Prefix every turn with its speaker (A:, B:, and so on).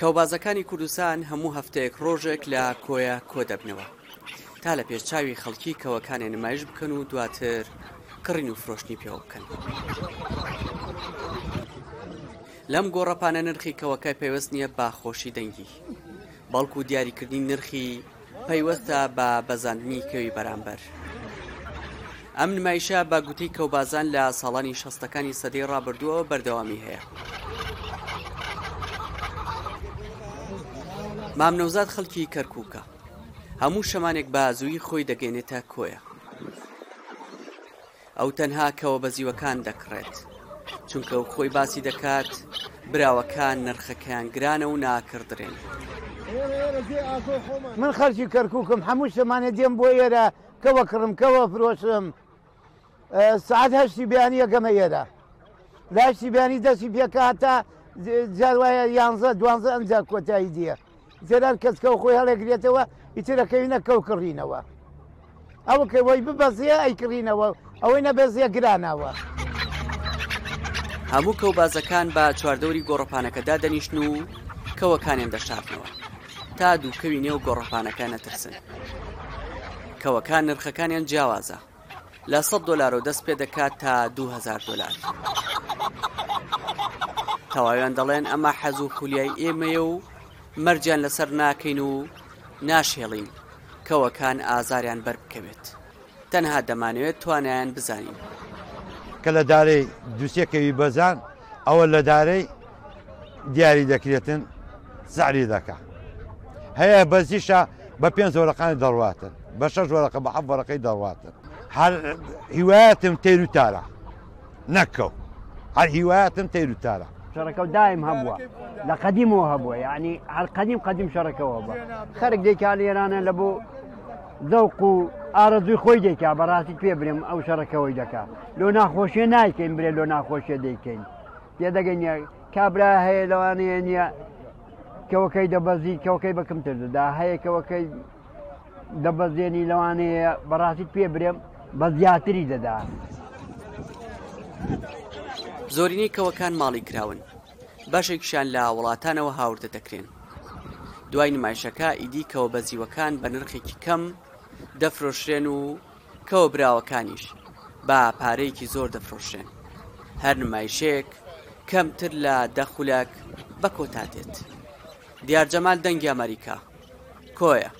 A: کاوبازەکانی کوردستان هەموو هەفتەیەک ڕۆژێک لە کۆیە کۆدەبنەوە تا لە پێش چاوی خەڵکی کەوەکانێ نمایش بکەن و دواتر کڕین و فرۆشتنی پێوە بکەن. لەم گۆڕەپانە نرخی کەوەکای پەیوەست نییە باخۆشی دەنگی بەڵکو دیاریکردنی نرخی پەیوەستە بە بەزاندنی کەوی بەرامبەر. ئەم نمایشە بە گوتەی کەوبازان لە ساڵانی شەستەکانی سەدەی ڕابردووەوە بەردەوامی هەیە. مام نەوزاد خەڵکی کەرکووکە. هەموو شەمانێک بە زووی خۆی دەگەێنێتە کۆیە. ئەو تەنها کەوە بەزیوەکان دەکڕێت چونکە و خۆی باسی دەکات براوەکان نرخەکەیان گرانە و ناکڕدرێن.
B: من خەرکی کەرککم هەموو شەمانێ دێم بۆ ئێرە کەوە کڕم کەوە فرۆشم سعات هەشتی بیانی یەکەمە ئێرە لاشتی بیانی دەستی پێکە هەتا جار وایە یانزە دوانزە ئەمجا کۆتایی دیە جەلال کەس کەو خۆی هەڵێگرێتەوە ئیتر ئەکەوینە کەو کڕینەوە ئەو کە وەی ببەزیە ئەی کڕینەوە ئەوەی نەبێزیە گرانەوە.
A: هەموو کەو بازەکان بە چواردەوری گۆڕەپانەکە دادەنیشتن و کەوەکانیان دەشارنەوە تا دووکەوی نێو گۆڕەپانەکە نەترسن کەوەکان نرخەکانیان جیاوازە لە سەد دۆلارەوە دەست پێ دەکات تا دوو هەزار دۆلار. تەواویان دەڵێن ئەمە حەز و خولیای ئێمەیە و مەرجیان لەسەر ناکەین و ناشهێڵین کەوەکان ئازاریان بەربکەوێت تەنها دەمانەوێت توانایان بزانین.
C: کە لە دارەی دووسێ کەوی بەزان ئەوە لە دارەی. دیاری دەکرێتن سعری دەکە هەیە بەزیشە بە پێنج وەرەقانی دەڕواتن بە شەش وەرەقە بە حەب وەرەقەی دەڕواتن هەر هیوایەتم تێر و تارە نەکەو هەر هیوایەتم تێر و تارە
D: شەڕەکە و دایم هەبووە لە قەدیمەوە هەبووە یعنی هەر قەدیم قەدیم شەڕەکەەوە بە خەرک دەیکان ئێرانە لە بۆ زەوق و ئارەزوی خۆی دەیکا بەڕاستی پێ برێم ئەو شەڕەکەەوەی دەکات لۆ ناخۆشیە نایکەین برێ لۆ ناخۆشیە دەیکەین پێدەگەی نیە کابرا هەیە لەوانەیە نییە کەەوەکەی دەبەزی کەەوەکەی بەکەمتر دەدا هەیە کەەوەکەی دەبەزێنی لەوانەیە بەڕاستی پێ برێم بە زیاتری دەدا.
A: زۆرینەی کەوەکان ماڵی کراون بەشێکیشان لە وڵاتانەوە هاوردە دەکرێن دوای نمایشەکە ئیدی کەوە بەزیوەکان بە نرخێکی کەم دەفرۆشرێن و کەوە براوەکانیش بە پارەیەکی زۆر دەفرۆشرێن، هەر نمایشێک کەمتر لە دە خولەک بە کۆتا دێت. دیار جەمال دەنگی ئەمەریکا، کۆیە.